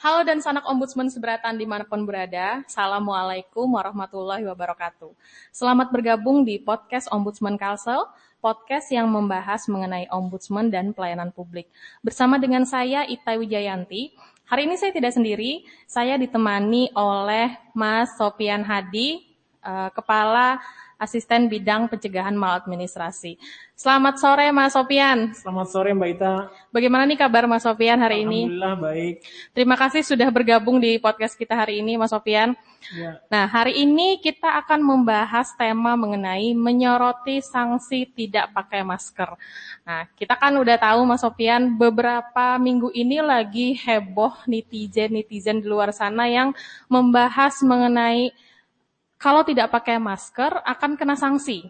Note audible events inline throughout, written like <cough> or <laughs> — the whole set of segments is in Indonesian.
Halo dan sanak ombudsman seberatan di mana pun berada. Assalamualaikum warahmatullahi wabarakatuh. Selamat bergabung di podcast Ombudsman Kalsel, podcast yang membahas mengenai ombudsman dan pelayanan publik. Bersama dengan saya Ita Wijayanti. Hari ini saya tidak sendiri, saya ditemani oleh Mas Sopian Hadi, eh, Kepala Asisten Bidang Pencegahan Maladministrasi. Selamat sore Mas Sopian. Selamat sore Mbak Ita. Bagaimana nih kabar Mas Sopian hari ini? Alhamdulillah baik. Terima kasih sudah bergabung di podcast kita hari ini Mas Sopian. Ya. Nah, hari ini kita akan membahas tema mengenai menyoroti sanksi tidak pakai masker. Nah, kita kan udah tahu Mas Sopian, beberapa minggu ini lagi heboh netizen-netizen di luar sana yang membahas mengenai kalau tidak pakai masker akan kena sanksi.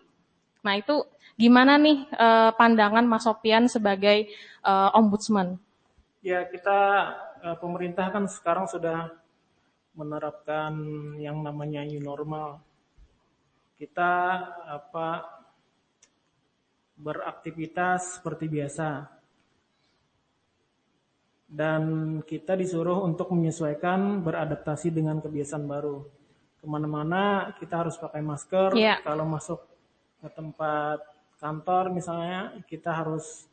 Nah, itu gimana nih eh, pandangan Mas Sopian sebagai eh, ombudsman? Ya kita eh, pemerintah kan sekarang sudah menerapkan yang namanya new normal. Kita apa beraktivitas seperti biasa. Dan kita disuruh untuk menyesuaikan beradaptasi dengan kebiasaan baru. Ke mana-mana kita harus pakai masker. Iya. Kalau masuk ke tempat kantor misalnya kita harus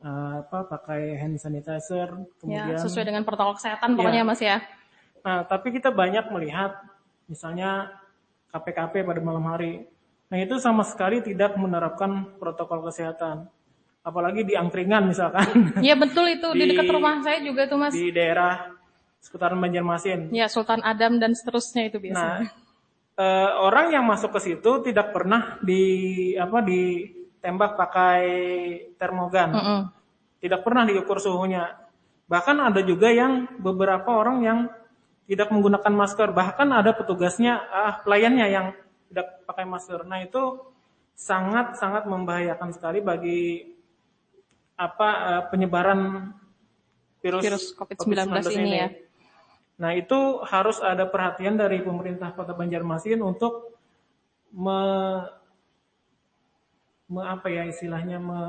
eh, apa pakai hand sanitizer. Ya, Kemudian sesuai dengan protokol kesehatan pokoknya Iya. Mas ya. Nah, tapi kita banyak melihat misalnya KPKP pada malam hari. Nah, itu sama sekali tidak menerapkan protokol kesehatan. Apalagi di angkringan misalkan Iya betul itu di, <laughs> Di- dekat rumah saya juga tuh Mas. di daerah seputaran Banjarmasin. Ya Sultan Adam dan seterusnya itu Nah, biasanya. eh, orang yang masuk ke situ tidak pernah di apa ditembak pakai termogan. Mm-mm. tidak pernah diukur suhunya. Bahkan ada juga yang beberapa orang yang tidak menggunakan masker, bahkan ada petugasnya, ah, pelayannya yang tidak pakai masker. Nah itu sangat sangat membahayakan sekali bagi apa eh, penyebaran virus, Virus COVID-19 ini ya. Nah itu harus ada perhatian dari pemerintah Kota Banjarmasin untuk me, me apa ya istilahnya me,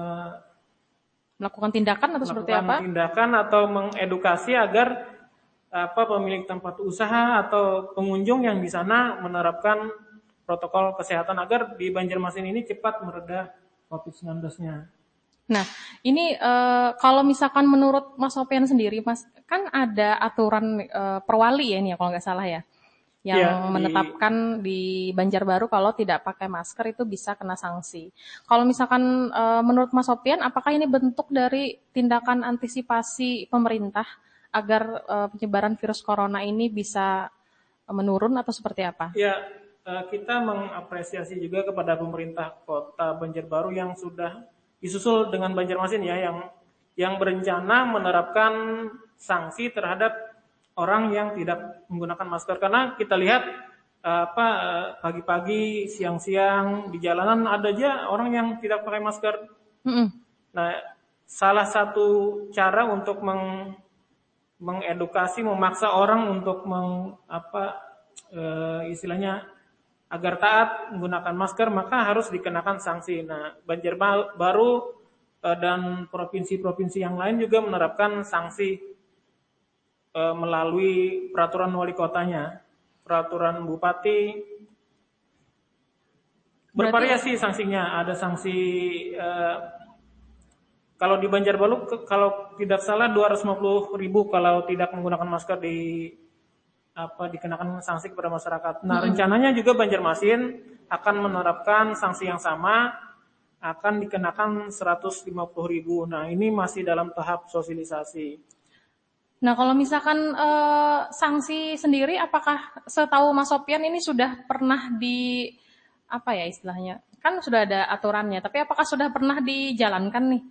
Melakukan tindakan atau seperti melakukan apa? tindakan atau mengedukasi agar apa pemilik tempat usaha atau pengunjung yang di sana menerapkan protokol kesehatan agar di Banjarmasin ini cepat mereda COVID-19-nya. Nah, ini eh, kalau misalkan menurut Mas Sopian sendiri, Mas, kan ada aturan eh, perwali ya ini ya kalau nggak salah ya, yang di- menetapkan di Banjarbaru kalau tidak pakai masker itu bisa kena sanksi. Kalau misalkan eh, menurut Mas Sopian, apakah ini bentuk dari tindakan antisipasi pemerintah agar penyebaran virus corona ini bisa menurun atau seperti apa? Ya, kita mengapresiasi juga kepada pemerintah Kota Banjarbaru yang sudah disusul dengan Banjarmasin ya yang yang berencana menerapkan sanksi terhadap orang yang tidak menggunakan masker karena kita lihat eh, apa eh, pagi-pagi, siang-siang di jalanan ada aja orang yang tidak pakai masker. Mm-mm. Nah, salah satu cara untuk meng, mengedukasi, memaksa orang untuk meng, apa eh, istilahnya agar taat menggunakan masker, maka harus dikenakan sanksi. Nah, Banjarbaru eh, dan provinsi-provinsi yang lain juga menerapkan sanksi eh, melalui peraturan wali kotanya, peraturan bupati. Bervariasi sanksinya, ada sanksi eh, kalau di Banjarbaru kalau tidak salah 250 ribu kalau tidak menggunakan masker di apa dikenakan sanksi kepada masyarakat. Nah rencananya juga Banjarmasin akan menerapkan sanksi yang sama akan dikenakan 150 ribu. Nah ini masih dalam tahap sosialisasi. Nah, kalau misalkan eh, sanksi sendiri, apakah setahu Mas Sopian ini sudah pernah di apa ya istilahnya? Kan sudah ada aturannya, tapi apakah sudah pernah dijalankan nih?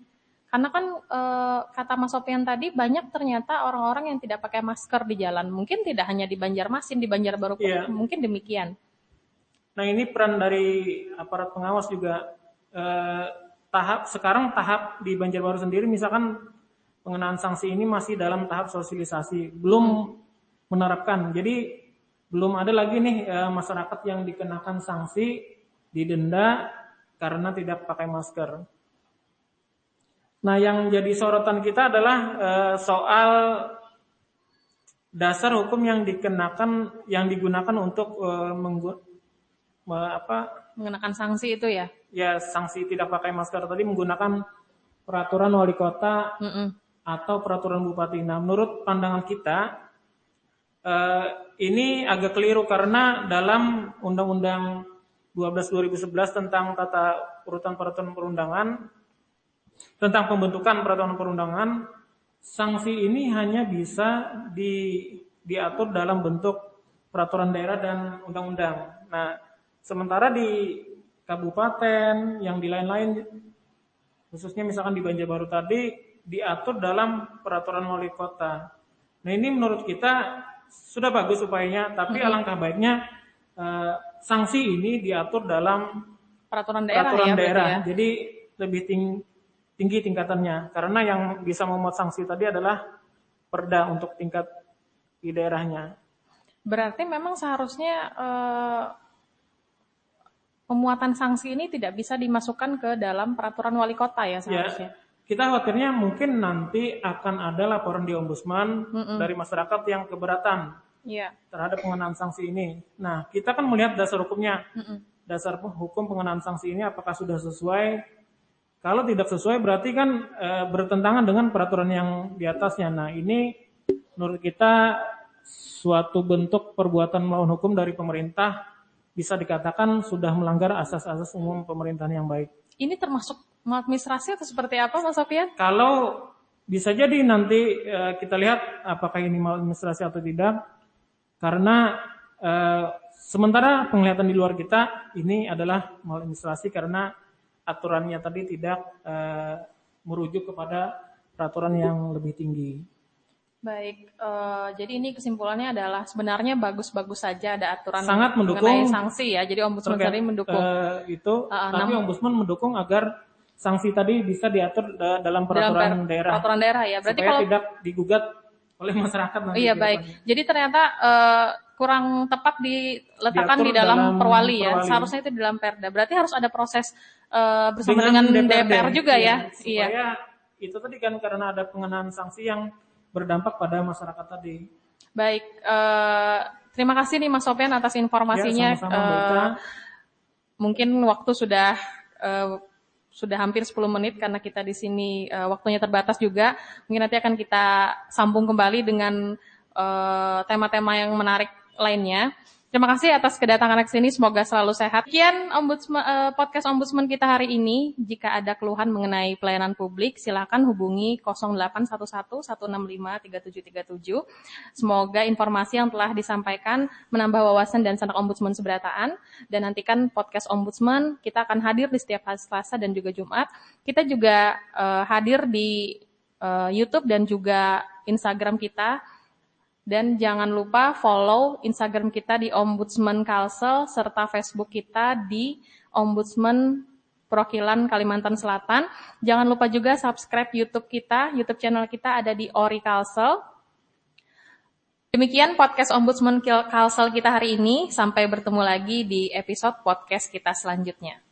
Karena kan eh, kata Mas Sopian tadi banyak ternyata orang-orang yang tidak pakai masker di jalan. Mungkin tidak hanya di Banjarmasin, di Banjarbaru pun Iya. mungkin demikian. Nah ini peran dari aparat pengawas juga eh, tahap sekarang tahap di Banjarbaru sendiri misalkan pengenaan sanksi ini masih dalam tahap sosialisasi, belum menerapkan. Jadi belum ada lagi nih eh, masyarakat yang dikenakan sanksi didenda karena tidak pakai masker. Nah, yang jadi sorotan kita adalah uh, soal dasar hukum yang dikenakan yang digunakan untuk uh, menggu, uh, apa mengenakan sanksi itu ya? Ya, sanksi tidak pakai masker tadi menggunakan peraturan wali kota mm -mm. atau peraturan bupati. Nah, menurut pandangan kita uh, ini agak keliru karena dalam Undang-Undang 12 2011 tentang tata urutan peraturan perundangan tentang pembentukan peraturan perundangan sanksi ini hanya bisa di, diatur dalam bentuk peraturan daerah dan undang-undang. Nah, sementara di kabupaten yang di lain-lain, khususnya misalkan di Banjarbaru tadi, diatur dalam peraturan wali kota. Nah, ini menurut kita sudah bagus upayanya, tapi mm-hmm. alangkah baiknya uh, sanksi ini diatur dalam peraturan daerah. Peraturan ya, daerah. Ya. Jadi lebih tinggi tinggi tingkatannya. Karena yang bisa memuat sanksi tadi adalah perda untuk tingkat di daerahnya. Berarti memang seharusnya eh, pemuatan sanksi ini tidak bisa dimasukkan ke dalam peraturan wali kota ya seharusnya. Ya, kita khawatirnya mungkin nanti akan ada laporan di ombudsman mm -mm. dari masyarakat yang keberatan ya. terhadap pengenaan sanksi ini. Nah, kita kan melihat dasar hukumnya. Mm -mm. Dasar hukum pengenaan sanksi ini apakah sudah sesuai kalau tidak sesuai berarti kan e, bertentangan dengan peraturan yang di atasnya. Nah ini menurut kita suatu bentuk perbuatan melawan hukum dari pemerintah bisa dikatakan sudah melanggar asas-asas umum pemerintahan yang baik. Ini termasuk administrasi atau seperti apa Mas Sofian? Kalau bisa jadi nanti e, kita lihat apakah ini maladministrasi atau tidak. Karena e, sementara penglihatan di luar kita ini adalah maladministrasi karena aturannya tadi tidak uh, merujuk kepada peraturan yang lebih tinggi. Baik, uh, jadi ini kesimpulannya adalah sebenarnya bagus-bagus saja ada aturan sangat mendukung sanksi ya. Jadi ombudsman tadi mendukung uh, itu, uh, tapi namun, ombudsman mendukung agar sanksi tadi bisa diatur dalam peraturan dalam daerah. Peraturan daerah ya. Berarti supaya kalau tidak digugat oleh masyarakat nanti. Iya baik. Jadi ternyata uh, kurang tepat diletakkan Diatur di dalam, dalam perwali ya. Perwali. Seharusnya itu di dalam Perda. Berarti harus ada proses uh, bersama dengan, dengan DPR, DPR juga ya. ya. Supaya iya. itu tadi kan karena ada pengenaan sanksi yang berdampak pada masyarakat tadi. Baik, uh, terima kasih nih Mas Sofian atas informasinya. Ya, sama -sama, uh, mungkin waktu sudah uh, sudah hampir 10 menit karena kita di sini uh, waktunya terbatas juga. Mungkin nanti akan kita sambung kembali dengan tema-tema uh, yang menarik lainnya. Terima kasih atas kedatangan ke sini. Semoga selalu sehat. Sekian ombudsman, uh, podcast ombudsman kita hari ini. Jika ada keluhan mengenai pelayanan publik, silakan hubungi 0811-165-3737. Semoga informasi yang telah disampaikan menambah wawasan dan sanak ombudsman seberataan. Dan nantikan podcast ombudsman. Kita akan hadir di setiap hari Selasa dan juga Jumat. Kita juga uh, hadir di uh, YouTube dan juga Instagram kita dan jangan lupa follow Instagram kita di Ombudsman Kalsel serta Facebook kita di Ombudsman Perwakilan Kalimantan Selatan. Jangan lupa juga subscribe YouTube kita, YouTube channel kita ada di Ori Kalsel. Demikian podcast Ombudsman Kalsel kita hari ini. Sampai bertemu lagi di episode podcast kita selanjutnya.